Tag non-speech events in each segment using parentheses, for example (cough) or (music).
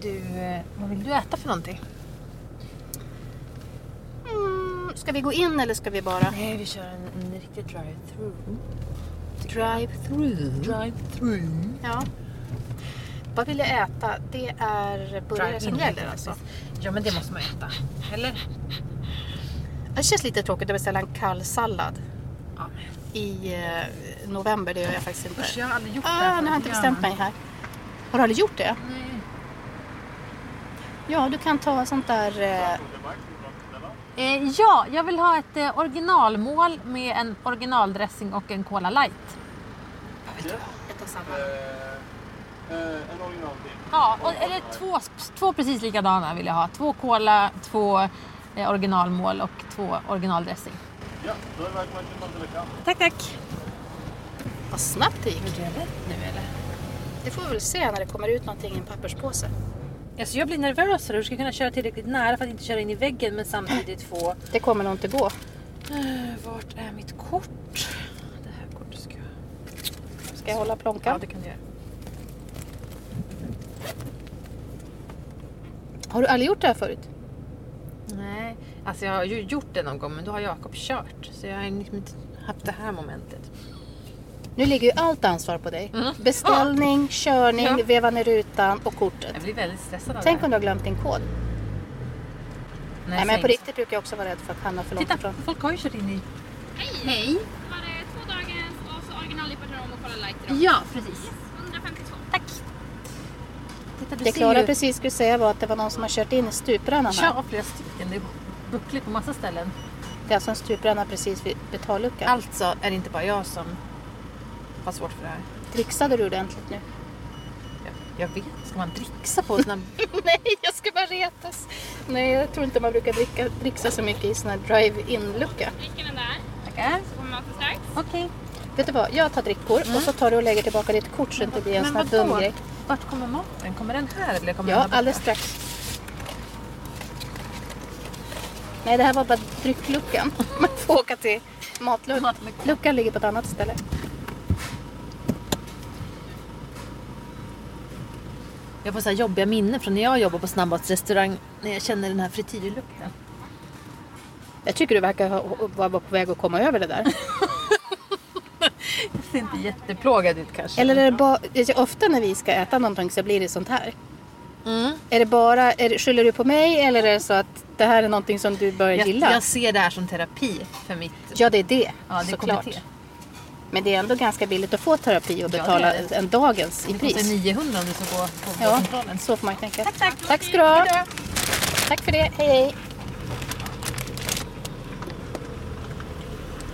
Du, eh, vad vill du äta för någonting? Mm, ska vi gå in eller ska vi bara... Nej, vi kör en, en riktig drive-through. Drive-through. Drive-through. Ja. Vad vill jag äta? Det är burgare som gäller alltså. Ja, men det måste man äta. Eller? Det känns lite tråkigt att beställa en kall sallad Ja, i eh, november. Det gör jag faktiskt inte. Usch, jag har aldrig gjort det Ah, här nu har jag inte bestämt mig här. Har du aldrig gjort det? Nej. Ja, du kan ta sånt där... Eh, Eh, ja, jag vill ha ett eh, originalmål med en originaldressing och en Cola light. ett och samma. en originalbil. Ja, och, eller två, två precis likadana vill jag ha. Två Cola, två eh, originalmål och två originaldressing. Ja, då är det välkommen till Mandela Tack, tack. Vad snabbt det gick. Jag nu eller? Det får vi väl se när det kommer ut någonting i en papperspåse. Alltså jag blir nervös för du ska kunna köra tillräckligt nära för att inte köra in i väggen men samtidigt få... Det kommer nog inte gå. Eh, vart är mitt kort? Det här kortet ska jag... Ska jag hålla plånkan? Ja, det kan du göra. Har du aldrig gjort det här förut? Nej, alltså jag har ju gjort det någon gång men då har Jakob kört. Så jag har liksom inte haft det här momentet. Nu ligger ju allt ansvar på dig. Mm. Beställning, körning, Ja. veva ner rutan och kortet. Jag blir väldigt stressad av Tänk det om du har glömt din kod. här. Nej, men på riktigt brukar jag också vara rädd för att hamna för långt Titta, ifrån. folk har ju kört in i... Hej! Hej! Var det två dagens och så originallipaterom och Cola Light idag? Ja, precis. 152. Tack. Titta, du Det Klara ju... precis skulle säga var att det var någon som har kört in i stuprännan här. Ja, flera stycken. Det är buckligt på massa ställen. Det är alltså en stupränna precis vid betalluckan. Alltså är det inte bara jag som har svårt för det här. Dricksade du ordentligt nu? Jag, jag vet, ska man dricksa på såna... (laughs) Nej, jag ska bara retas. Nej, jag tror inte man brukar dricka, dricksa så mycket i sån här drive-in-lucka. Dricken är där. Tackar. Så kommer maten strax. Okej. Vet du vad, jag tar drickkort och så tar du och lägger tillbaka ditt kort så det inte blir en sån här dum grej. Vart kommer maten? Kommer den här eller kommer den Ja, här borta? alldeles strax. Nej, det här var bara dryckluckan. (laughs) Man får åka till matluckan. Matluckan. Luckan ligger på ett annat ställe. Jag får så här jobbiga minnen från när jag jobbade på snabbmatsrestaurang. När jag känner den här frityrlukten. Jag tycker du verkar ha- vara på väg att komma över det där. (laughs) Jag ser inte jätteplågad ut kanske. Eller är det bara, ofta när vi ska äta någonting så blir det sånt här. Mm. Är det bara, är det, skyller du på mig eller är det så att det här är någonting som du börjar Jag, gilla? jag ser det här som terapi för mitt... Ja, det är det. Ja, det är såklart. KBT. Men det är ändå ganska billigt att få terapi och Ja, betala det. en dagens i Det kostar pris. 900 om du ska gå på Ja, vårdcentralen. så får man ju tänka. Tack, tack. Tack ska du ha. Tack för det. Hej, hej.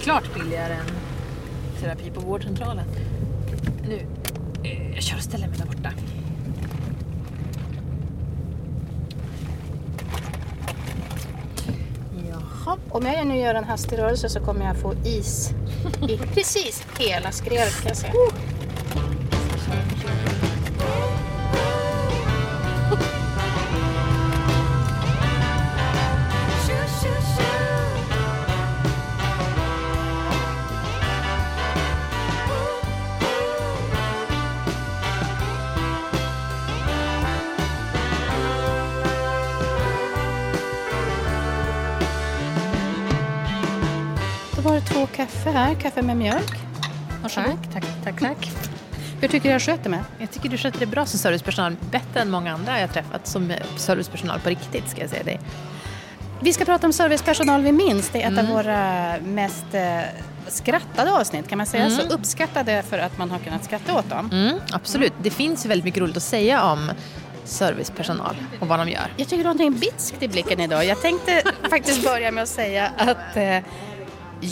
Klart billigare än terapi på vårdcentralen. Nu, eh, jag kör och ställer mig där borta. Jaha. Om jag nu gör en hastig rörelse så kommer jag få is i precis hela skrevet kan jag säga. Här, kaffe med mjölk. Varsågod. Tack, tack, tack, tack. Hur tycker du jag sköter mig? Jag tycker du sköter det bra som servicepersonal. Bättre än många andra jag träffat som servicepersonal på riktigt ska jag säga dig. Vi ska prata om servicepersonal vi minns. Det är ett Mm. av våra mest eh, skrattade avsnitt kan man säga. Mm. Så uppskattade för att man har kunnat skratta åt dem. Mm, absolut. Det finns ju väldigt mycket roligt att säga om servicepersonal och vad de gör. Jag tycker du har någonting bitskt i blicken idag. Jag tänkte (laughs) faktiskt börja med att säga att eh,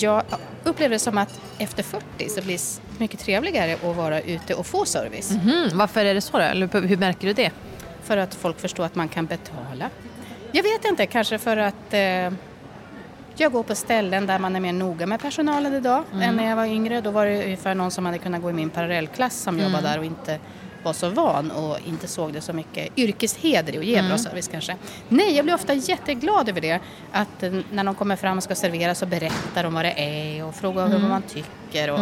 jag upplever det som att efter 40 så blir det mycket trevligare att vara ute och få service. Mhm, varför är det så då? Eller hur märker du det? För att folk förstår att man kan betala. Jag vet inte, kanske för att eh, jag går på ställen där man är mer noga med personalen idag än när jag var yngre. Då var det ungefär någon som hade kunnat gå i min parallellklass som jobbade där och inte var så van och inte såg det så mycket yrkesheder i att ge Mm. bra service kanske. Nej, jag blir ofta jätteglad över det. Att när de kommer fram och ska servera så berättar de vad det är och frågar Mm. vad man tycker och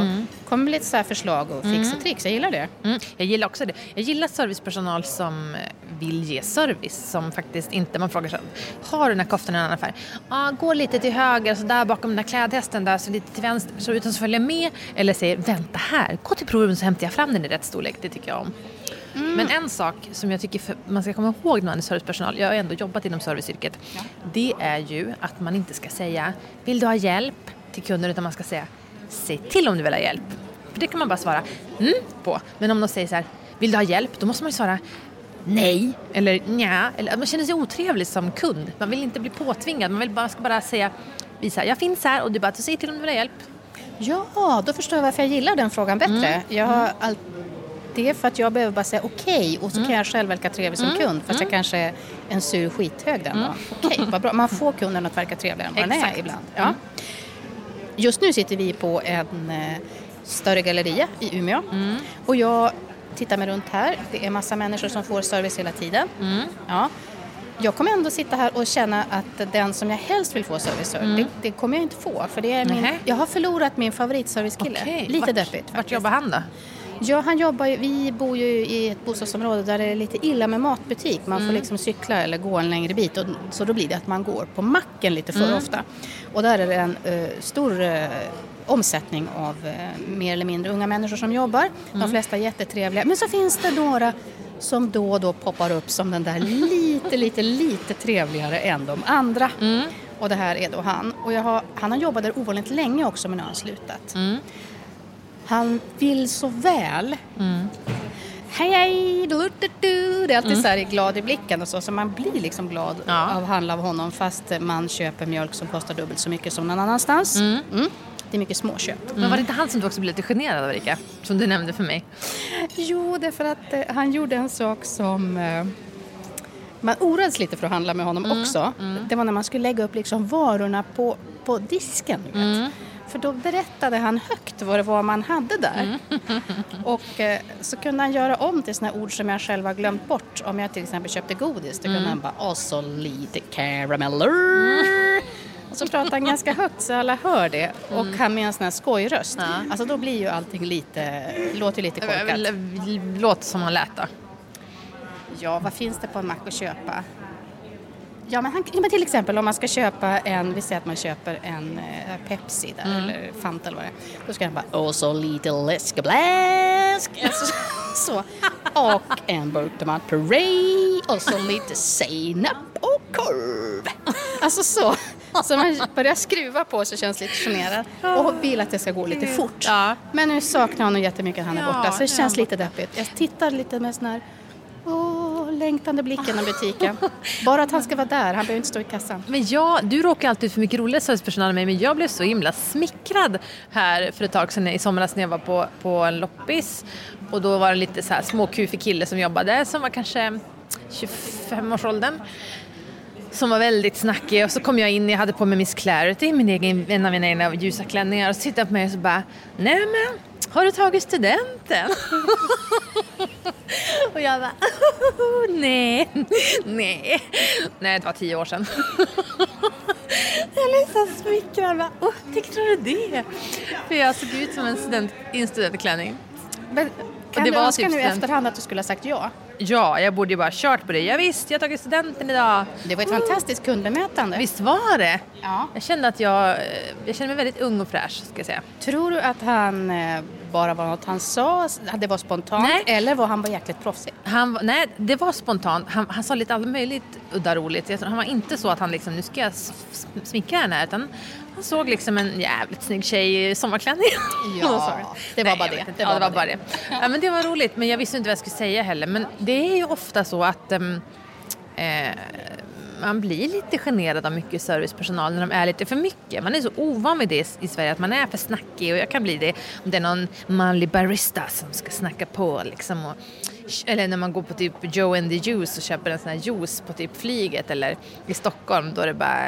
kommer med lite så förslag och fix och tricks. Jag gillar det. Mm, jag gillar också det. Jag gillar servicepersonal som eh, vill ge service. Som faktiskt inte, man frågar sig, har du den här koftan i en annan färg? Ja, gå lite till höger, så där bakom den där klädhästen där, så lite till vänster, så utan att följa med. Eller säger, vänta här, gå till provrummet så hämtar jag fram den i rätt storlek. Det tycker jag om. Men en sak som jag tycker man ska komma ihåg när man är servicepersonal, jag har ändå jobbat inom serviceyrket, det är ju att man inte ska säga, vill du ha hjälp till kunden, utan man ska säga, säg till om du vill ha hjälp. För det kan man bara svara mm på. Men om de säger så här, vill du ha hjälp? Då måste man ju svara nej eller nja. Eller, man känner sig otrevlig som kund. Man vill inte bli påtvingad. Man vill bara, ska bara säga, visa, jag finns här och du bara, säg till om du vill ha hjälp. Ja, då förstår jag varför jag gillar den frågan bättre. Mm. Jag har all... Det är för att jag behöver bara säga okej och så kan jag själv verka trevlig som kund fast jag kanske är en sur skithög den dagen. Okej, vad bra. Man får kunden att verka trevligare än vad den är ibland. Ja. Just nu sitter vi på en eh, större galleria i Umeå och jag tittar mig runt här. Det är massa människor som får service hela tiden. Ja. Jag kommer ändå sitta här och känna att den som jag helst vill få service för, det, det kommer jag inte få. För det är min, jag har förlorat min favoritservicekille. Okej, Lite vart- deppigt Vart faktiskt. jobbar han då? Ja, han jobbar ju, vi bor ju i ett bostadsområde där det är lite illa med matbutik. Man får liksom cykla eller gå en längre bit. Och, så då blir det att man går på macken lite för ofta. Och där är det en eh, stor eh, omsättning av eh, mer eller mindre unga människor som jobbar. De flesta är jättetrevliga. Men så finns det några som då och då poppar upp som den där (laughs) lite, lite, lite trevligare än de andra. Och det här är då han. Och har, han har jobbat där ovanligt länge också men nu har han slutat. Han vill så väl. Hej hej, du, du, du. Det är alltid så här glad i blicken och så, så man blir liksom glad Ja. av att handla av honom fast man köper mjölk som kostar dubbelt så mycket som någon annanstans. Mm. Det är mycket småköp. Men var det inte han som du också blev lite generad av Erika? Som du nämnde för mig. Jo, därför att eh, han gjorde en sak som eh, man oroades lite för att handla med honom också. Det var när man skulle lägga upp liksom varorna på, på disken. du Vet. För då berättade han högt vad det var man hade där. (laughs) Och eh, så kunde han göra om till såna ord som jag själv har glömt bort. Om jag till exempel köpte godis, då kunde han bara och så lite carameller. Och så pratade han ganska högt så alla hör det. Och han med en sån här skojröst. Ja. Alltså då blir ju allting lite, låter lite korkat. Låt som han lät då. Ja, vad finns det på en mack att köpa? Ja, men, han, men till exempel om man ska köpa en, vi säger att man köper en eh, Pepsi där, eller Fanta eller vad det är. Då ska han bara, (laughs) (laughs) och så lite läskebläsk. Alltså, så. Och en burk tomatpuré och så lite senap och korv. (laughs) Alltså så. Så man börjar skruva på så känns lite generad och vill att det ska gå lite fort. Ja. Men nu saknar honom jättemycket att han är borta så det känns lite deppigt. Jag tittar lite med sån här åh, längtande blicken genom butiken. Bara att han ska vara där, han behöver inte stå i kassan. Men jag, du råkar alltid ut för mycket roligare servicepersonal än mig men jag blev så himla smickrad här för ett tag sedan i somras när jag var på, på en loppis och då var det lite så här småkufig kille som jobbade som var kanske 25-årsåldern som var väldigt snackig och så kom jag in, jag hade på mig Miss Clarity, min egen, en av mina egna ljusa klänningar och så tittade på mig och så bara Nej men, har du tagit studenten? (laughs) och jag bara (laughs) Nej, nej. Nej, det var tio år sedan. (laughs) jag blev så smickrad. Bara, oh, du det? För jag såg ut som en student i en studentklänning. Men, kan det du var önska typ nu i student- efterhand att du skulle ha sagt ja? Ja, jag borde ju bara kört på det. Ja, visst, jag har tagit studenten idag. Det var ett fantastiskt kundbemötande. Visst var det? Ja. Jag kände att jag, jag kände mig väldigt ung och fräsch, ska jag säga. Tror du att han eh, bara var något han sa, att det var spontant, Nej. eller var han bara jäkligt proffsig? Han, nej, det var spontant. Han, han sa lite allt möjligt udda roligt. Han var inte så att han liksom, nu ska jag smickra henne, utan han såg liksom en jävligt snygg tjej i sommarklänning. Ja, (laughs) det var bara det. Det ja, var det var bara det. Ja, men det var roligt, men jag visste inte vad jag skulle säga heller. Men det är ju ofta så att ehm, eh, man blir lite generad av mycket servicepersonal när de är lite för mycket. Man är så ovan vid det i Sverige, att man är för snackig och jag kan bli det om det är någon manlig barista som ska snacka på liksom. Och, eller när man går på typ Joe and the Juice och köper en sån här juice på typ flyget eller i Stockholm då är det bara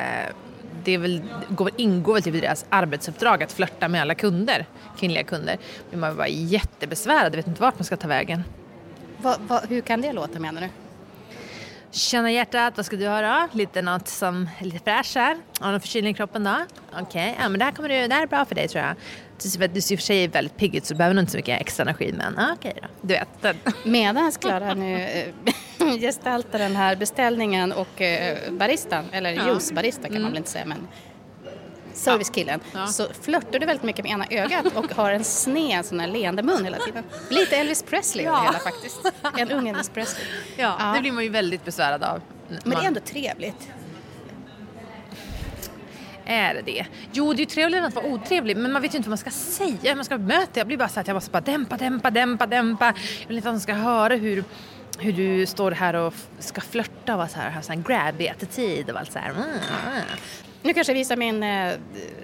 det väl, går, ingår väl typ i deras arbetsuppdrag att flörta med alla kunder, kvinnliga kunder. Men man var jättebesvärad, vet inte vart man ska ta vägen. Va, va, hur kan det låta menar du? Känna hjärtat, vad ska du ha då? Lite något som är lite fräscht här. Har du någon förkylning i kroppen då? Okej, ja men det här, kommer du, det här är bra för dig tror jag. Du ser, du ser i och för sig väldigt pigg ut så du behöver nog inte så mycket extra energi men ja, okej då. Du vet. Den. (laughs) Medan Klara nu eh, (laughs) gestaltar den här beställningen och eh, baristan, eller Ja. juicebarista kan man väl inte säga men servicekillen, Ja. så flörtar du väldigt mycket med ena ögat och har en sned sån här leende mun hela tiden. Lite Elvis Presley Ja. hela faktiskt. En ung Elvis Presley. Ja, det blir man ju väldigt besvärad av. Men det är ändå trevligt. Är det det? Jo, det är ju än att vara otrevlig, men man vet ju inte vad man ska säga, hur man ska bemöta. Jag blir bara så att jag måste bara dämpa, dämpa, dämpa, dämpa. Jag vill inte att de ska höra hur, hur du står här och ska flörta och vara så här, ha sån här grabby attityd och allt så här. Mm. Nu kanske jag visar min eh,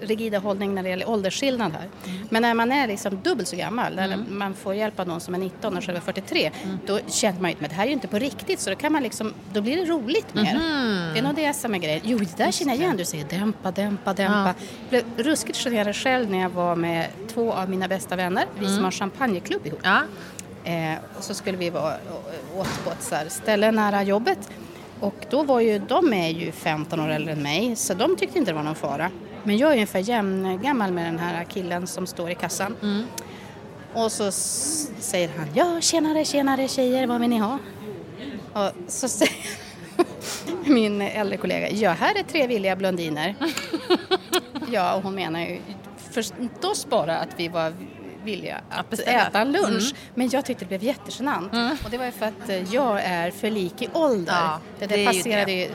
rigida hållning när det gäller åldersskillnad här. Men när man är liksom dubbelt så gammal, eller man får hjälp av någon som är 19 och själv är 43, då känner man ju att det här är ju inte på riktigt så då, kan man liksom, då blir det roligt mer. Det är nog det som är grejen. Jo, det där känner jag igen. Du säger dämpa, dämpa, dämpa. Jag blev ruskigt generad själv när jag var med två av mina bästa vänner, vi som har champagneklubb ihop. Ja, Eh, och så skulle vi vara åt på ett ställe nära jobbet. Och då var ju, de är ju 15 år äldre än mig så de tyckte inte det var någon fara. Men jag är ungefär jämngammal med den här killen som står i kassan. Och så säger han, ja tjenare, tjenare tjejer, vad vill ni ha? Och så säger (laughs) min äldre kollega, ja här är tre villiga blondiner. (laughs) ja, och hon menar ju förstås bara att vi var villiga att, beställa. äta lunch. Men jag tyckte det blev jättegenant. Och det var ju för att eh, jag är för lik i ålder. Ja, det, det passerade det.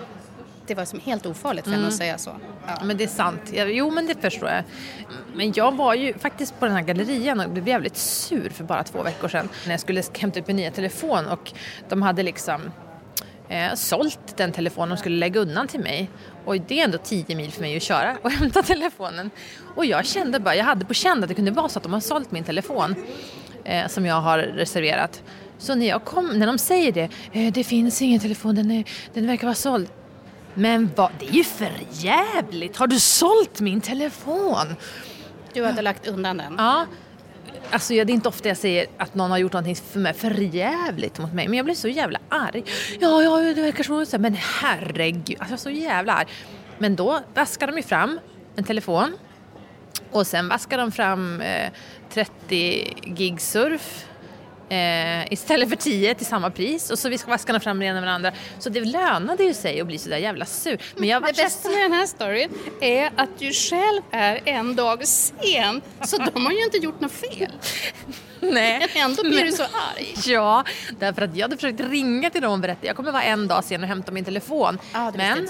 det var som helt ofarligt för henne att säga så. Ja. men det är sant. Jo, men det förstår jag. Men jag var ju faktiskt på den här gallerian och blev jävligt sur för bara två veckor sedan när jag skulle hämta ut min nya telefon och de hade liksom eh, sålt den telefon de skulle lägga undan till mig. Och det är ändå 10 mil för mig att köra och (laughs) hämta telefonen. Och jag kände bara, jag hade på känn att det kunde vara så att de har sålt min telefon eh, som jag har reserverat. Så när, jag kom, när de säger det, eh, det finns ingen telefon, den, är, den verkar vara såld. Men vad, det är ju för jävligt! Har du sålt min telefon? Du hade lagt undan den. Ja. Alltså det är inte ofta jag säger att någon har gjort någonting för mig förjävligt mot mig. Men jag blir så jävla arg. Ja, ja, det verkar som så Men herregud, alltså jag är så jävla arg. Men då vaskar de ju fram en telefon. Och sen vaskar de fram eh, 30 gig surf. Eh, istället för 10 till samma pris. Och så vi ska vaska dem fram det ena med andra. Så det lönade ju sig att bli så där jävla sur. Men jag Det bästa med den här storyn är att du själv är en dag sen. Så de har ju inte gjort något fel. (laughs) Nej. Ändå blir du så arg. (laughs) Ja, därför att jag hade försökt ringa till dem och berätta. Jag kommer vara en dag sen och hämta min telefon. Visste Men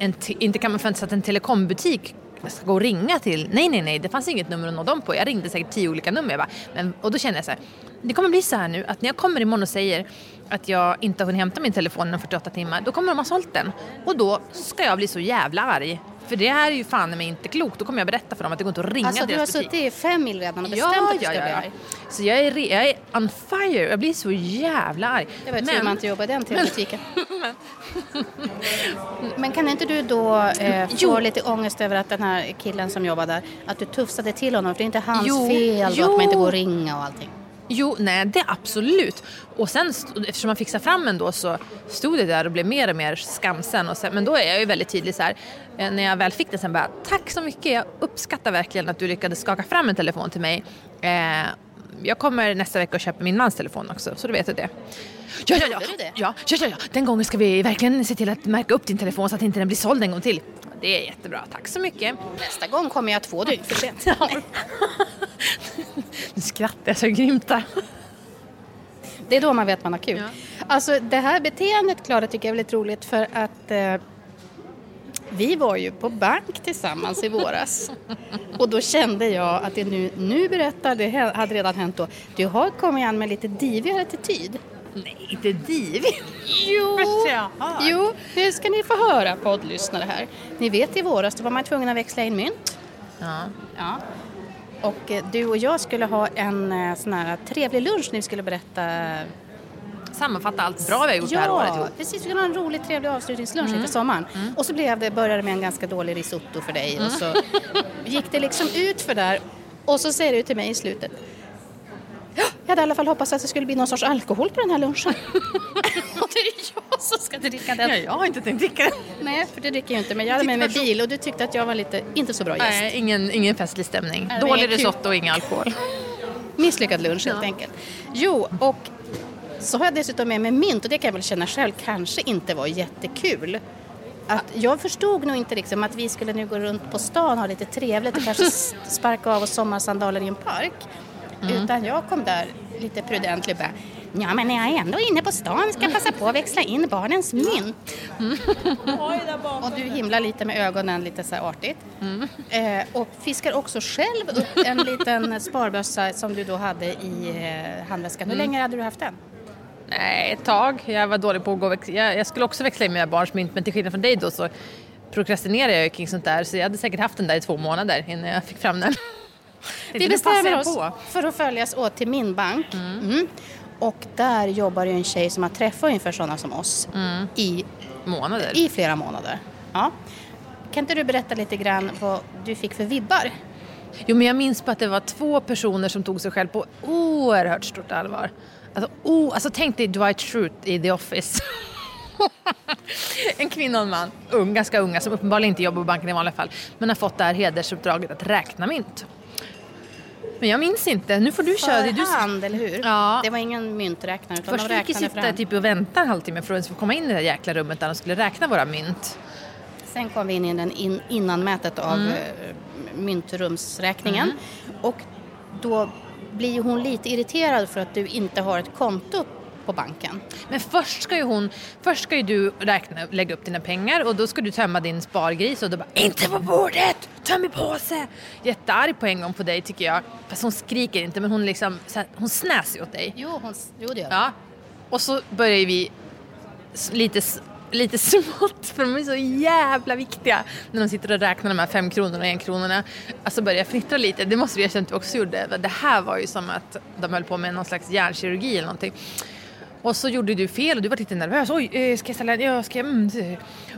inte inte kan man förvänta sig att en telekombutik ska gå och ringa till. Nej, nej, nej, det fanns inget nummer att nå dem på. Jag ringde säkert tio olika nummer. Jag bara, men, och då kände jag så här, det kommer bli så här nu att när jag kommer imorgon och säger att jag inte har hunnit hämta min telefon inom 48 timmar, då kommer de ha sålt den. Och då ska jag bli så jävla arg. För det här är ju fan mig inte klokt. Då kommer jag berätta för dem att det går inte att ringa Alltså du har deras butik. suttit i fem mil redan och bestämt att du ska bli arg. Så jag är, jag är on fire. Jag blir så jävla arg. Det var ju tur Men- man inte jobbar i den tebutiken. (laughs) Men kan inte du då eh, få Jo. lite ångest över att den här killen som jobbar där, att du tufsade till honom för det är inte hans Jo, fel jo. att man inte går och ringa och allting. Jo, nej det absolut. Och sen eftersom man fixade fram en då så stod det där och blev mer och mer skamsen. Och sen, men då är jag ju väldigt tydlig så här. eh, När jag väl fick den sen bara, tack så mycket. Jag uppskattar verkligen att du lyckades skaka fram en telefon till mig. Eh, jag kommer nästa vecka och köper min mans telefon också, så du vet du det. Ja, ja? Ja, ja, ja, ja. Den gången ska vi verkligen se till att märka upp din telefon så att inte den blir såld en gång till. Det är jättebra, tack så mycket. Nästa gång kommer jag två dygn för sent. Nu skrattar jag så grymt där. Det är då man vet man har kul. Ja. Alltså det här beteendet Klara tycker jag är väldigt roligt för att eh, vi var ju på bank tillsammans i våras (laughs) och då kände jag att det nu, nu berättar, det hade redan hänt då, du har kommit an med lite divigare attityd. Nej, inte divigt. Jo, (laughs) jo, nu ska ni få höra poddlyssnare här. Ni vet i våras då var man tvungen att växla in mynt. Ja. Ja. Och eh, du och jag skulle ha en eh, sån här trevlig lunch när vi skulle berätta Sammanfatta allt bra vi har gjort det här året ihop. precis. Vi skulle ha en rolig trevlig avslutningslunch Mm. inför sommaren. Och så blev det, började med en ganska dålig risotto för dig och så Mm. gick det liksom ut för där och så säger du till mig i slutet Jag hade i alla fall hoppats att det skulle bli någon sorts alkohol på den här lunchen. (laughs) och det är jag som ska dricka den. jag har inte tänkt dricka den. Nej, för det dricker jag inte. Men jag hade med mig bil och du tyckte att jag var lite, inte så bra gäst. Nej, ingen, ingen festlig stämning. Nej, Dålig risotto och ingen alkohol. (laughs) Misslyckad lunch helt enkelt. Jo, och så har jag dessutom med mig mynt och det kan jag väl känna själv kanske inte var jättekul. Att jag förstod nog inte liksom att vi skulle nu gå runt på stan och ha lite trevligt och kanske (laughs) sparka av oss sommarsandaler i en park. Utan jag kom där lite prudentligt bara Ja men när jag är ändå inne på stan ska jag passa på att växla in barnens mynt. Och du himlar lite med ögonen lite så här artigt. Eh, och fiskar också själv upp en liten (laughs) sparbössa som du då hade i eh, handväskan. Hur länge hade du haft den? Nej, ett tag. Jag var dålig på att gå och växla. Jag, jag skulle också växla in mina barns mynt men till skillnad från dig då så prokrastinerar jag kring sånt där så jag hade säkert haft den där i två månader innan jag fick fram den. Vi bestämmer oss på. för att följas åt till min bank. Mm. Och där jobbar ju en tjej som har träffat ungefär sådana som oss i, Månader. i flera månader. Ja. Kan inte du berätta lite grann vad du fick för vibbar? Jo, men jag minns på att det var två personer som tog sig själv på oerhört stort allvar. Alltså, oh, alltså tänk dig Dwight Schrute i The Office. (laughs) en kvinna och en man, ung, ganska unga, som uppenbarligen inte jobbar på banken i vanliga fall, men har fått det här hedersuppdraget att räkna mynt. Men jag minns inte, nu får du köra det. Du... Hand, eller hur? Ja. Det var ingen mynträknare utan Först fick vi sitta typ och vänta en halvtimme för att ens få komma in i det där jäkla rummet där de skulle räkna våra mynt. Sen kom vi in i den in, innanmätet av Mm. eh, myntrumsräkningen. Och då blir hon lite irriterad för att du inte har ett konto på banken. Men först ska ju hon, först ska ju du räkna, lägga upp dina pengar och då ska du tömma din spargris och då bara inte på bordet, töm i påse. Jättearg på en gång på dig tycker jag. Fast hon skriker inte men hon liksom, här, hon snäser åt dig. Jo, hon, jo det gör Ja. Och så börjar vi lite, lite (laughs) smått, för de är så jävla viktiga när de sitter och räknar de här fem kronorna och en kronorna. Alltså börjar jag fnittra lite, det måste vi erkänna att vi också gjorde. Det här var ju som att de höll på med någon slags hjärnkirurgi eller någonting. Och så gjorde du fel och du var lite nervös. Oj, eh, ska jag ställa ja, ska jag, mm.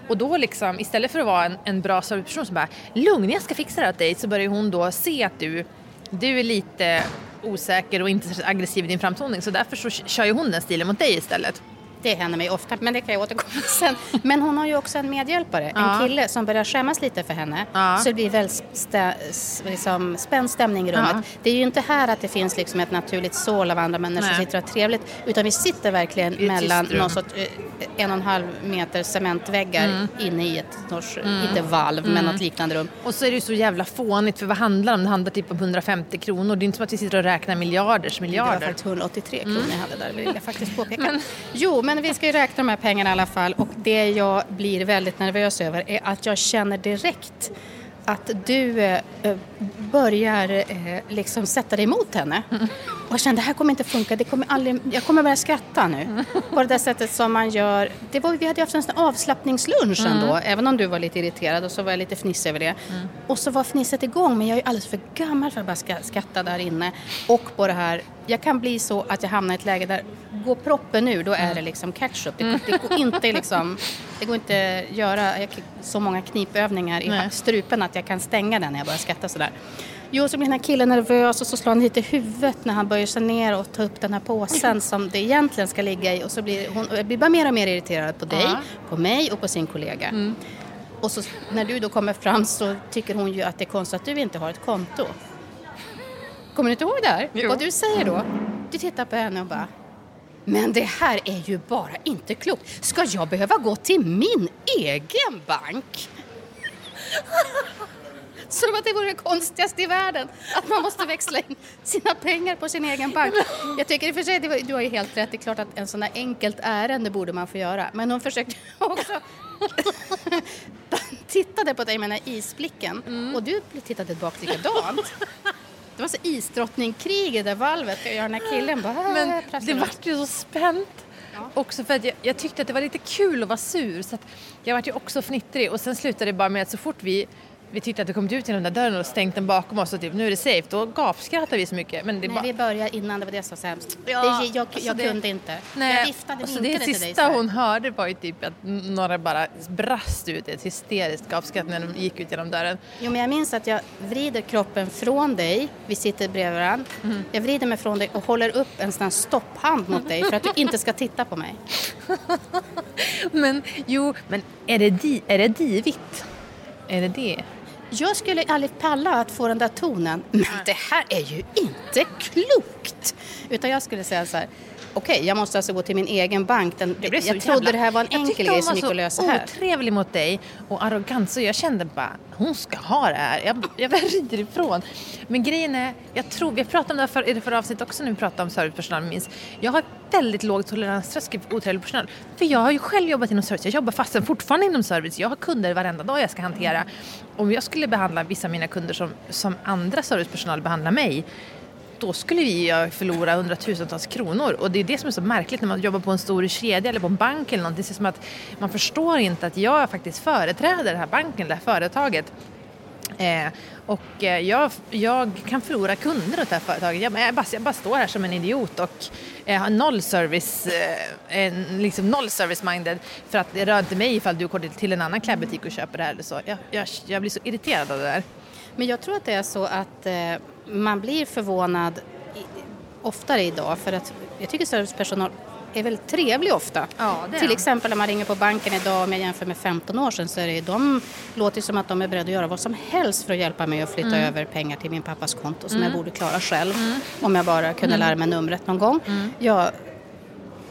Och då liksom, istället för att vara en, en bra serviceperson som bara lugn, jag ska fixa det här åt dig, så börjar hon då se att du, du är lite osäker och inte så aggressiv i din framtoning. Så därför så kör ju hon den stilen mot dig istället. Det händer mig ofta, men det kan jag återkomma sen. Men hon har ju också en medhjälpare, Ja. en kille som börjar skämmas lite för henne. Ja. Så det blir väldigt stä, liksom, spänd stämning i rummet. Ja. Det är ju inte här att det finns liksom ett naturligt sål av andra människor som Nej. sitter och har trevligt. Utan vi sitter verkligen mellan någon sorts, eh, en och en halv meter cementväggar Mm. inne i ett sorts, inte valv, men något liknande rum. Och så är det ju så jävla fånigt för vad handlar det om? Det handlar typ om 150 kronor. Det är inte som att vi sitter och räknar miljarders Det var miljarder. faktiskt 183 kronor jag hade där, vill jag faktiskt påpeka. (laughs) Jo, men men vi ska ju räkna de här pengarna i alla fall och det jag blir väldigt nervös över är att jag känner direkt att du eh, eh börjar eh, liksom sätta dig emot henne. Och jag kände det här kommer inte funka, det kommer aldrig, jag kommer börja skratta nu. (laughs) På det där sättet som man gör, det var, vi hade ju haft en sån avslappningslunch ändå, även om du var lite irriterad och så var jag lite fnissig över det. Och så var fnisset igång men jag är alldeles för gammal för att bara skratta där inne. Och på det här, jag kan bli så att jag hamnar i ett läge där, går proppen ur då är det liksom ketchup. Det, det går inte (laughs) liksom, det går inte göra så många knipövningar i Nej. strupen att jag kan stänga den när jag börjar skratta sådär. Jo, så blir den här killen nervös och så slår han lite i huvudet när han böjer sig ner och tar upp den här påsen som det egentligen ska ligga i. Och så blir hon blir bara mer och mer irriterad på dig, på mig och på sin kollega. Och så när du då kommer fram så tycker hon ju att det är konstigt att du inte har ett konto. Kommer du inte ihåg det här? Jo. Vad du säger då? Du tittar på henne och bara men det här är ju bara inte klokt. Ska jag behöva gå till min egen bank? (laughs) Som att det vore det konstigaste i världen att man måste växla in sina pengar på sin egen bank. Jag tycker i och för sig, det var, du har ju helt rätt, det är klart att en sån här enkelt ärende borde man få göra. Men hon försökte (laughs) också (laughs) tittade på dig med den här isblicken och du tittade tillbaka likadant. Det var så isdrottningkrig i det valvet. Jag gör den här killen bara... Men "Äh, det prasslar vart ju så spänt. Också för att jag, jag tyckte att det var lite kul att vara sur så att jag vart ju också fnittrig och sen slutade det bara med att så fort vi vi tyckte att vi kommit ut genom den där dörren och stängt den bakom oss och typ nu är det safe, då gapskrattade vi så mycket. Men det Nej, bara... vi började innan, det var det som var sämst. Ja, det, jag jag alltså det- kunde inte. Nej, jag viftade, alltså vinkade det till dig. sista hon hörde var ju typ att några bara brast ut i ett hysteriskt gapskratt när de gick ut genom dörren. Jo, men jag minns att jag vrider kroppen från dig, vi sitter bredvid varandra. Mm. Jag vrider mig från dig och håller upp en sån här stopphand mot dig för att du inte ska titta på mig. (laughs) Men jo, men är det, di, är det divigt? Är det det? Jag skulle aldrig palla att få den där tonen. Men det här är ju inte klokt! Utan jag skulle säga så här. Okej, jag måste alltså gå till min egen bank. Den, jag så trodde jävla- det här var en Jag enkel tyckte grej hon som gick var att lösa här. så otrevlig mot dig och arrogant så jag kände bara, hon ska ha det här. Jag, jag (laughs) rider ifrån. Men grejen är, jag tror, vi pratat om det här för, i det förra avsnittet också när vi pratade om servicepersonal minns. Jag har väldigt låg toleranströskel för otrevlig personal. För jag har ju själv jobbat inom service, jag jobbar fast fortfarande inom service. Jag har kunder varenda dag jag ska hantera. Om jag skulle behandla vissa av mina kunder som, som andra servicepersonal behandlar mig då skulle vi förlora hundratusentals kronor. Och det är det som är så märkligt när man jobbar på en stor kedja eller på en bank eller någonting. Det är som att man förstår inte att jag faktiskt företräder den här banken, det här företaget. Eh, och eh, jag, jag kan förlora kunder åt det här företaget. Jag, jag, bara, jag bara står här som en idiot och eh, har noll service, eh, liksom noll service minded. För att det rör inte mig ifall du går till, till en annan klädbutik och köper det här eller så. Jag, jag, jag blir så irriterad av det där. Men jag tror att det är så att eh, man blir förvånad oftare idag för att jag tycker servicepersonal är väldigt trevlig ofta. Ja, Till exempel när man ringer på banken idag om jag jämför med 15 år sedan så är det, de låter som att de är beredda att göra vad som helst för att hjälpa mig att flytta Mm. över pengar till min pappas konto som jag borde klara själv om jag bara kunde lära mig numret någon gång. Mm. Ja,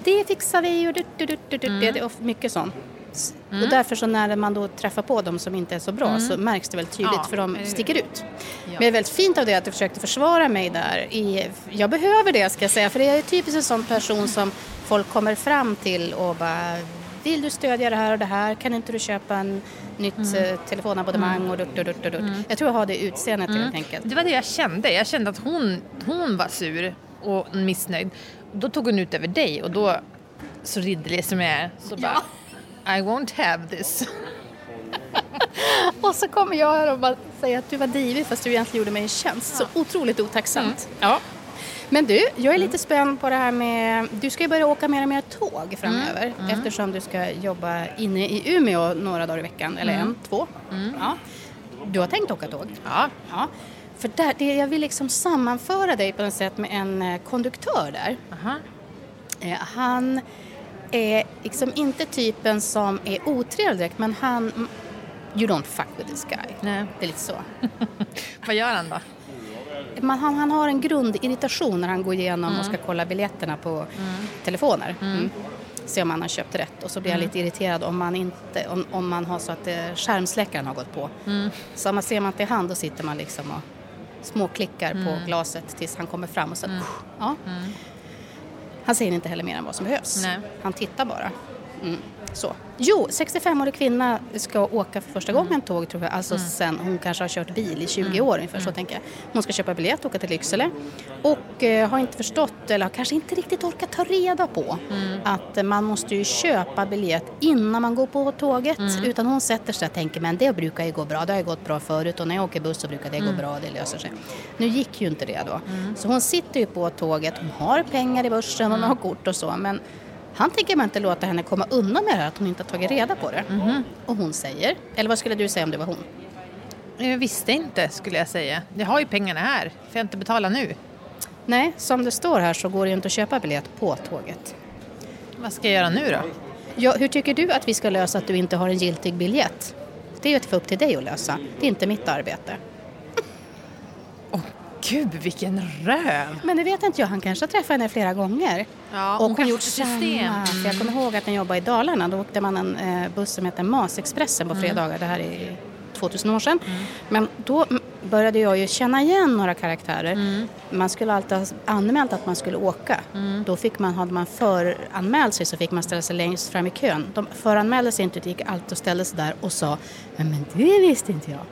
det fixar vi och du, du, du, du, du, Mm. det är mycket sånt. Och därför så när man då träffar på dem som inte är så bra så märks det väldigt tydligt Mm. Ja, för de sticker ut. Men det är väldigt fint av dig att du försökte försvara mig där. I, jag behöver det ska jag säga för det är typiskt en sån person som folk kommer fram till och bara vill du stödja det här och det här? Kan inte du köpa en nytt Mm. eh, telefonabonnemang och dutt, dutt, dutt, dutt. Jag tror jag har det utseendet Mm. helt enkelt. Det var det jag kände. Jag kände att hon, hon var sur och missnöjd. Då tog hon ut över dig och då, så ridderlig som jag är, så bara I won't have this. (laughs) Och så kommer jag här och bara säga att du var divig fast du egentligen gjorde mig en tjänst. Så otroligt otacksamt. Ja. Men du, jag är lite spänd på det här med... Du ska ju börja åka mer och mer tåg framöver eftersom du ska jobba inne i Umeå några dagar i veckan. Eller en, två. Ja. Du har tänkt åka tåg? Ja, Ja. För där, det, jag vill liksom sammanföra dig på något sätt med en eh, konduktör där. aha. Eh, han är liksom inte typen som är otrevlig direkt men han... mm, You don't fuck with this guy. Nej. Det är lite så. (laughs) Vad gör han då? Man, han, han har en grundirritation när han går igenom och ska kolla biljetterna på telefoner. Mm. Se om man har köpt rätt och så blir han lite irriterad om man, inte, om, om man har så att eh, skärmsläckaren har gått på. Så om man ser man till hand då sitter man liksom och småklickar på glaset tills han kommer fram och sen... Ja. Han säger inte heller mer än vad som behövs. Nej. Han tittar bara. Mm. Så. Jo, 65-årig kvinna ska åka för första gången tåg tror jag. Alltså sen hon kanske har kört bil i 20 år ungefär så tänker jag. Hon ska köpa biljett, åka till Lycksele. Och eh, har inte förstått eller har kanske inte riktigt orkat ta reda på att eh, man måste ju köpa biljett innan man går på tåget. Utan hon sätter sig och tänker men det brukar ju gå bra, det har ju gått bra förut och när jag åker buss så brukar det gå bra, det löser sig. Nu gick ju inte det då. Så hon sitter ju på tåget, hon har pengar i börsen, hon har kort och så. Men han tänker man inte låta henne komma undan med det här att hon inte har tagit reda på det. Och hon säger, eller vad skulle du säga om det var hon? Jag visste inte skulle jag säga. Jag har ju pengarna här, får jag inte betala nu? Nej, som det står här så går det ju inte att köpa biljett på tåget. Vad ska jag göra nu då? Ja, hur tycker du att vi ska lösa att du inte har en giltig biljett? Det är ju ett upp till dig att lösa. Det är inte mitt arbete. Gud vilken röv! Men det vet inte jag, han kanske har träffat henne flera gånger. Ja, och hon kanske gjort system. För jag kommer ihåg att när jag jobbade i Dalarna, då åkte man en eh, buss som heter Masexpressen på fredagar. Det här är 2000 år sedan. Men då mm, började jag ju känna igen några karaktärer. Man skulle alltid ha anmält att man skulle åka. Då fick man, hade man föranmält sig så fick man ställa sig längst fram i kön. De föranmälde sig inte, gick alltid och ställde sig där och sa Men, men det visste inte jag.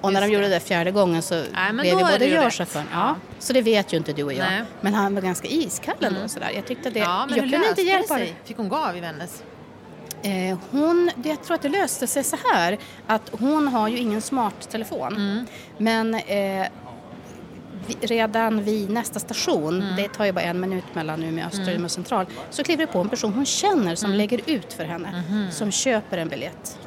Och när de gjorde det fjärde gången så men blev är både jag och rätt. chauffören. Ja. Så det vet ju inte du och jag. Nej. Men han var ganska iskall ändå. Sådär. Jag tyckte det. Ja, jag kunde inte hjälpa det sig? Fick hon gå av i Vännäs? Eh, hon, det, jag tror att det löste sig så här att hon har ju ingen smarttelefon. Mm. Men eh, vi, redan vid nästa station, Mm. det tar ju bara en minut mellan Umeå Östra och Umeå Central, så kliver det på en person hon känner som Mm. lägger ut för henne, Mm-hmm. som köper en biljett.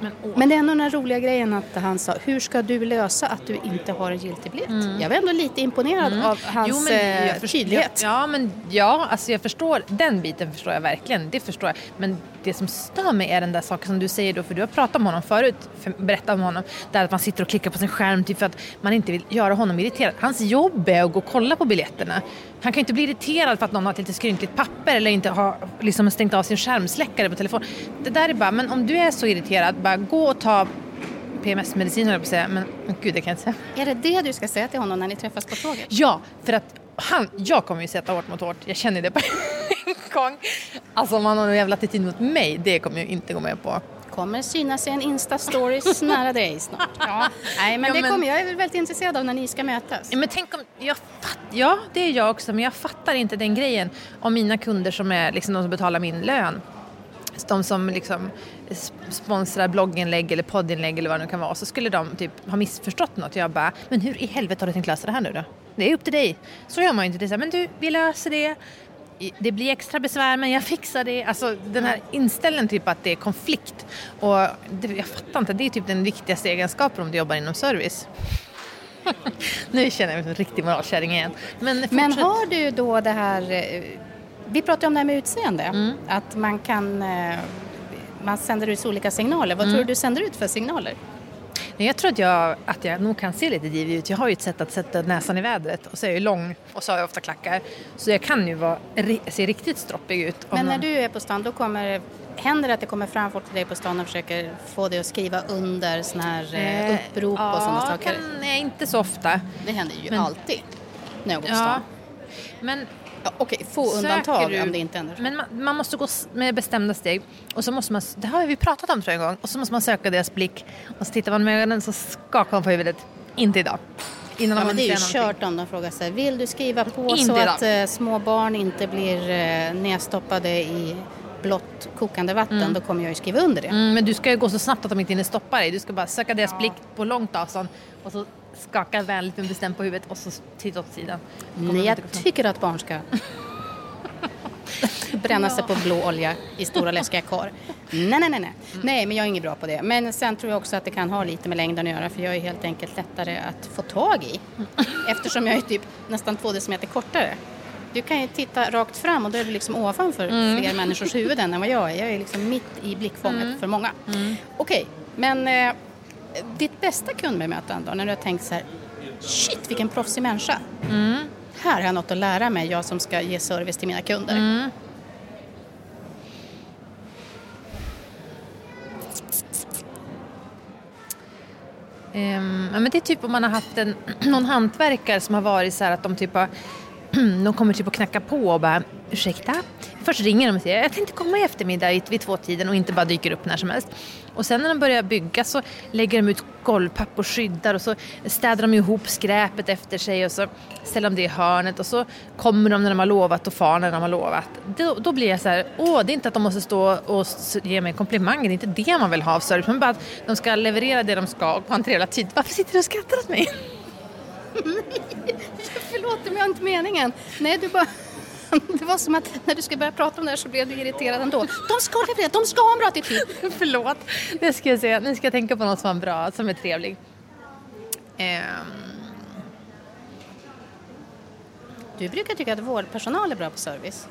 Men. Men det är ändå den roliga grejen att han sa, hur ska du lösa att du inte har en giltig biljett? Jag var ändå lite imponerad av hans Mm. Jo, men jag eh, tydlighet. Ja, men ja, alltså jag förstår, den biten förstår jag verkligen. Det förstår jag. Men det som stör mig är den där saken som du säger då, för du har pratat om honom förut, för, berättat om honom, där att man sitter och klickar på sin skärm typ för att man inte vill göra honom irriterad. Hans jobb är att gå och kolla på biljetterna. Han kan ju inte bli irriterad för att någon har ett lite skrynkligt papper eller inte har liksom stängt av sin skärmsläckare på telefon. Det där är bara, men om du är så irriterad, bara gå och ta PMS-medicin höll jag på att säga, men oh, gud det kan jag inte säga. Är det det du ska säga till honom när ni träffas på tåget? Ja, för att han, jag kommer ju sätta hårt mot hårt. Jag känner det på (laughs) en gång. Alltså om han har någon jävla attityd mot mig, det kommer jag inte gå med på. Kommer synas i en Insta-stories (laughs) nära dig snart. Ja. Nej, men Ja, det kommer jag är väl väldigt intresserad av när ni ska mötas. Ja, Men tänk om, jag fatt, ja det är jag också, men jag fattar inte den grejen om mina kunder som är liksom de som betalar min lön. De som liksom sp- sponsrar blogginlägg eller poddinlägg eller vad det nu kan vara. Så skulle de typ ha missförstått något. Jag bara, men hur i helvete har du tänkt lösa det här nu då? Det är upp till dig. Så gör man ju inte. Det är så här, men du, vi löser det. Det blir extra besvär men jag fixar det. Alltså den här inställningen typ att det är konflikt. Och det, jag fattar inte, det är typ den viktigaste egenskapen om du jobbar inom service. (laughs) nu känner jag mig som en riktig moralkärring igen. Men, Men har du då det här, eh, vi pratade om det här med utseende, Mm. att man kan, eh, man sänder ut olika signaler. Vad tror du du sänder ut för signaler? Jag tror att jag, att jag nog kan se lite divig ut. Jag har ju ett sätt att sätta näsan i vädret och så är jag ju lång och så har jag ofta klackar. Så jag kan ju vara, se riktigt stroppig ut. Men när någon- du är på stan, då kommer, händer det att det kommer fram folk till dig på stan och försöker få dig att skriva under såna här eh, upprop ja, och sådana saker? Nej, inte så ofta. Det händer ju Men- alltid när jag går på Ja. stan. Men Ja, Okej, få Söker undantag du- om det inte händer. Men man, man måste gå med bestämda steg och så måste man, det har vi pratat om tror jag en gång, och så måste man söka deras blick och så tittar man med ögonen så skakar man på huvudet. Inte idag. Innan Ja, men det är ju någonting. kört om de frågar sig, vill du skriva på Inte så idag. att eh, små barn inte blir eh, nedstoppade i blått kokande vatten, då kommer jag ju skriva under det. Mm, men du ska ju gå så snabbt att de inte hinner stoppa dig. Du ska bara söka deras blick på långt avstånd och så skaka vänligt men bestämt på huvudet och så titta åt sidan. Kommer Nej, jag tycker att barn ska (laughs) bränna sig på blå olja i stora läskiga kar. Nej, nej, nej, nej. Nej, men jag är inget bra på det. Men sen tror jag också att det kan ha lite med längden att göra för jag är helt enkelt lättare att få tag i. (laughs) Eftersom jag är typ nästan två decimeter kortare. Du kan ju titta rakt fram och då är du liksom ovanför fler människors huvuden än vad jag är. Jag är liksom mitt i blickfånget för många. Okej, men eh, ditt bästa kundbemötande då, när du har tänkt så här, shit vilken proffsig människa. Här har jag något att lära mig, jag som ska ge service till mina kunder. Ehm, ja, men det är typ om man har haft en, (clears throat) någon hantverkare som har varit så här att de typ har, (clears throat) de kommer typ och knackar på och bara ursäkta. Först ringer de och säger jag tänkte komma i eftermiddag vid- vid tvåtiden och inte bara dyker upp när som helst. Och sen när de börjar bygga så lägger de ut golvpapp och skyddar och så städar de ihop skräpet efter sig och så ställer de det i hörnet och så kommer de när de har lovat och far när de har lovat. Då, då blir jag så här, åh det är inte att de måste stå och ge mig komplimanger, det är inte det man vill ha av service, men bara att de ska leverera det de ska och på en trevlig tid. Varför sitter du och skrattar åt mig? (laughs) Förlåt, det var inte meningen. Nej, du bara... (laughs) Det var som att när du skulle börja prata om det här så blev du irriterad ändå. De ska leverera, de ska ha en bra attityd. (laughs) Förlåt. nu ska jag säga. Nu ska jag tänka på något som är bra, som är trevlig. Um... Ehm. Du brukar tycka att vårdpersonal är bra på service.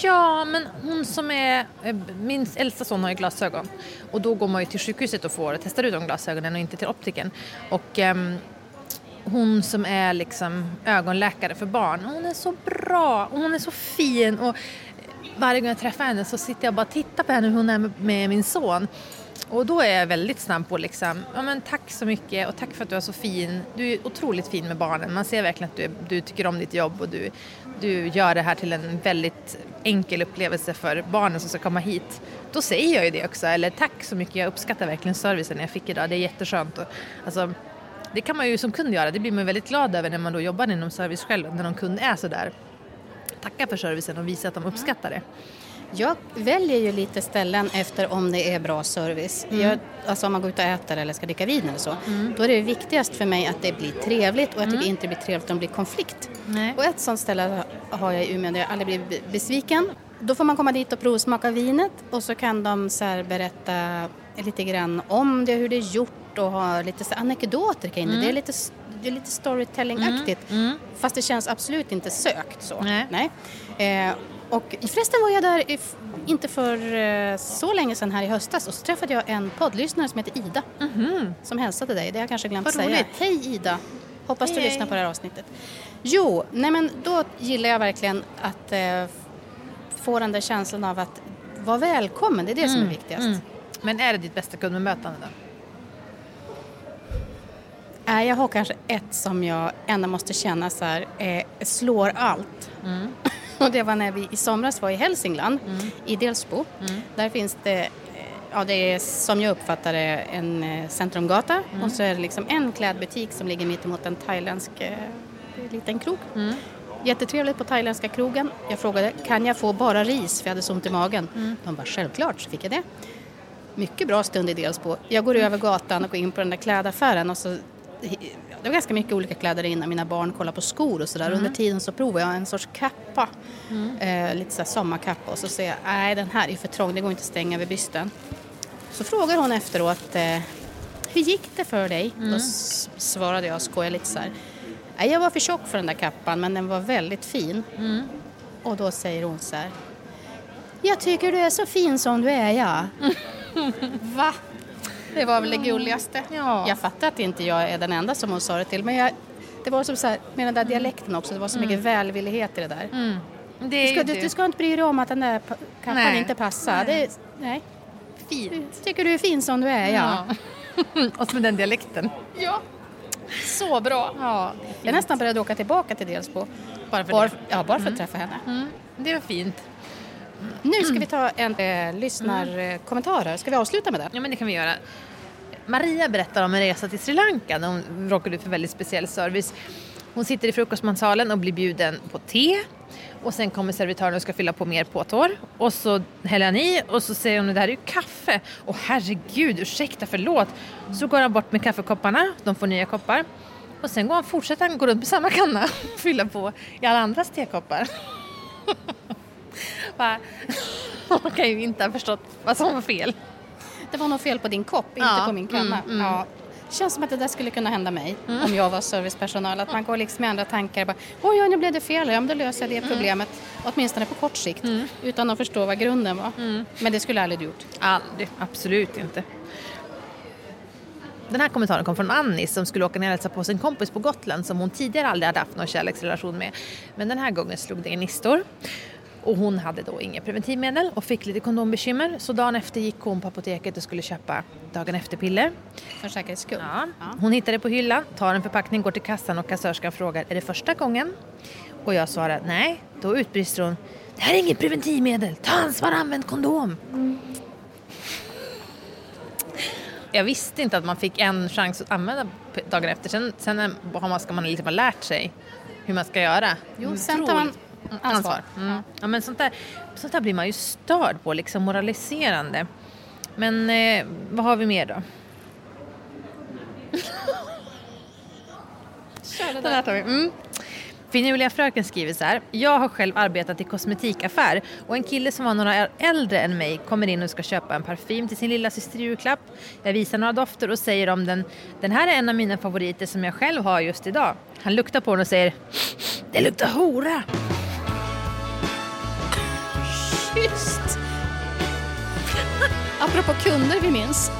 ja, men hon som är... Eh, min äldsta son har ju glasögon. Och då går man ju till sjukhuset och får testa ut de glasögonen och inte till optiken. Och um, hon som är liksom ögonläkare för barn, hon är så bra och hon är så fin. Och varje gång jag träffar henne så sitter jag bara och tittar på henne hur hon är med, med min son. Och då är jag väldigt snabb på liksom, ja men tack så mycket och tack för att du är så fin. Du är otroligt fin med barnen. Man ser verkligen att du, är, du tycker om ditt jobb och du, du gör det här till en väldigt enkel upplevelse för barnen som ska komma hit. Då säger jag ju det också, eller tack så mycket, jag uppskattar verkligen servicen jag fick idag, det är jätteskönt. Och, alltså, det kan man ju som kund göra, det blir man väldigt glad över när man då jobbar inom service själv, när någon kund är sådär. tacka för servicen och visa att de uppskattar det. Jag väljer ju lite ställen efter om det är bra service. Mm. Jag, alltså om man går ut och äter eller ska dricka vin eller så. Då är det viktigast för mig att det blir trevligt och jag tycker inte det blir trevligt om det blir konflikt. Mm. Nej. Och ett sånt ställe har jag i Umeå där jag aldrig be- besviken. Då får man komma dit och provsmaka vinet och så kan de så berätta lite grann om det, hur det är gjort och ha lite så anekdoter kring Mm. det. Det är lite, det är lite storytelling-aktigt. Fast det känns absolut inte sökt så. Nej. Eh, och förresten var jag där i, inte för eh, så länge sedan här i höstas och så träffade jag en poddlyssnare som heter Ida som hälsade dig. Det har jag kanske glömt Vad säga. Hej Ida! Hoppas Hej, du hej. lyssnar på det här avsnittet. Jo, nej men då gillar jag verkligen att eh, få den där känslan av att vara välkommen. Det är det som är viktigast. Mm. Men är det ditt bästa kundbemötande då? Nej, jag har kanske ett som jag ändå måste känna så här, eh, slår allt. (laughs) Och det var när vi i somras var i Hälsingland, i Delsbo. Där finns det, eh, ja det är som jag uppfattar det, en eh, centrumgata och så är det liksom en klädbutik som ligger mitt emot en thailändsk eh, liten krog. Jättetrevligt på thailändska krogen. Jag frågade, kan jag få bara ris? För jag hade så ont i magen. De bara, självklart, så fick jag det. Mycket bra stund i Delsbo. Jag går över gatan och går in på den där klädaffären och så det var ganska mycket olika kläder inne. Mina barn kollar på skor och sådär. Under tiden så provar jag en sorts kappa. Eh, lite såhär sommarkappa och så säger jag, nej den här är för trång, det går inte att stänga över bysten. Så frågar hon efteråt, eh, hur gick det för dig? Då s- svarade jag och skojade lite så här. Nej, jag var för tjock för den där kappan men den var väldigt fin. Och då säger hon så här. Jag tycker du är så fin som du är ja. (laughs) Va? Det var väl det gulligaste. Ja. Jag fattar att inte jag är den enda som hon sa det till men jag, det var som så här, med den där dialekten också, det var så mycket välvillighet i det där. Mm. Det Du, ska, du, du ska inte bry dig om att den där pa- kappan inte passar. Nej. Det, nej. fint. Tycker du är fin som du är ja. (laughs) och så med den dialekten. Ja. Så bra. Ja, Jag är nästan beredd att åka tillbaka till Delsbo. Bara för bara, det. Ja, bara för att träffa henne. Mm. Det var fint. Nu ska vi ta en eh, lyssnarkommentarer. Ska vi avsluta med det? Ja, men det kan vi göra. Maria berättar om en resa till Sri Lanka där hon råkade ut för väldigt speciell service. Hon sitter i frukostmatsalen och blir bjuden på te och sen kommer servitören och ska fylla på mer påtår och så häller han i och så säger hon det här är ju kaffe. Och herregud, ursäkta, förlåt. Så går han bort med kaffekopparna, de får nya koppar. Och sen går han, fortsätter han gå runt med samma kanna och (laughs) fylla på i alla andras tekoppar. (laughs) Man (laughs) kan ju inte ha förstått vad som var fel. Det var nog fel på din kopp, inte Ja, på min kanna. mm, mm. Ja. Känns som att det där skulle kunna hända mig om jag var servicepersonal. Att man går liksom med andra tankar. Bara, Oj, oj, nu blev det fel. Ja, men då löser jag det problemet. Åtminstone på kort sikt. Utan att förstå vad grunden var. Men det skulle aldrig gjort. Aldrig, absolut inte. Den här kommentaren kom från Annie som skulle åka ner och hälsa på sin kompis på Gotland som hon tidigare aldrig hade haft någon kärleksrelation med. Men den här gången slog det i nistor. Och hon hade då inget preventivmedel och fick lite kondombekymmer så dagen efter gick hon på apoteket och skulle köpa dagen efter-piller. För säkerhets skull. Ja. Hon hittar det på hyllan, tar en förpackning, går till kassan och kassörskan frågar är det första gången? Och jag svarar nej. Då utbrister hon det här är inget preventivmedel, ta ansvar och använd kondom. Jag visste inte att man fick en chans att använda dagen efter. Sen, sen har man, ska man liksom ha lärt sig hur man ska göra. Jo, sen tar man ansvar. Mm. Ja, men sånt, där, sånt där blir man ju störd på, liksom moraliserande. Men eh, vad har vi mer då? Den här tar vi. Mm. Finurliga fröken skriver så här. Jag har själv arbetat i kosmetikaffär och en kille som var några år äldre än mig kommer in och ska köpa en parfym till sin lilla syster i julklapp. Jag visar några dofter och säger om den. Den här är en av mina favoriter som jag själv har just idag. Han luktar på den och säger Det luktar hora. Tyst! Apropå kunder vi minns.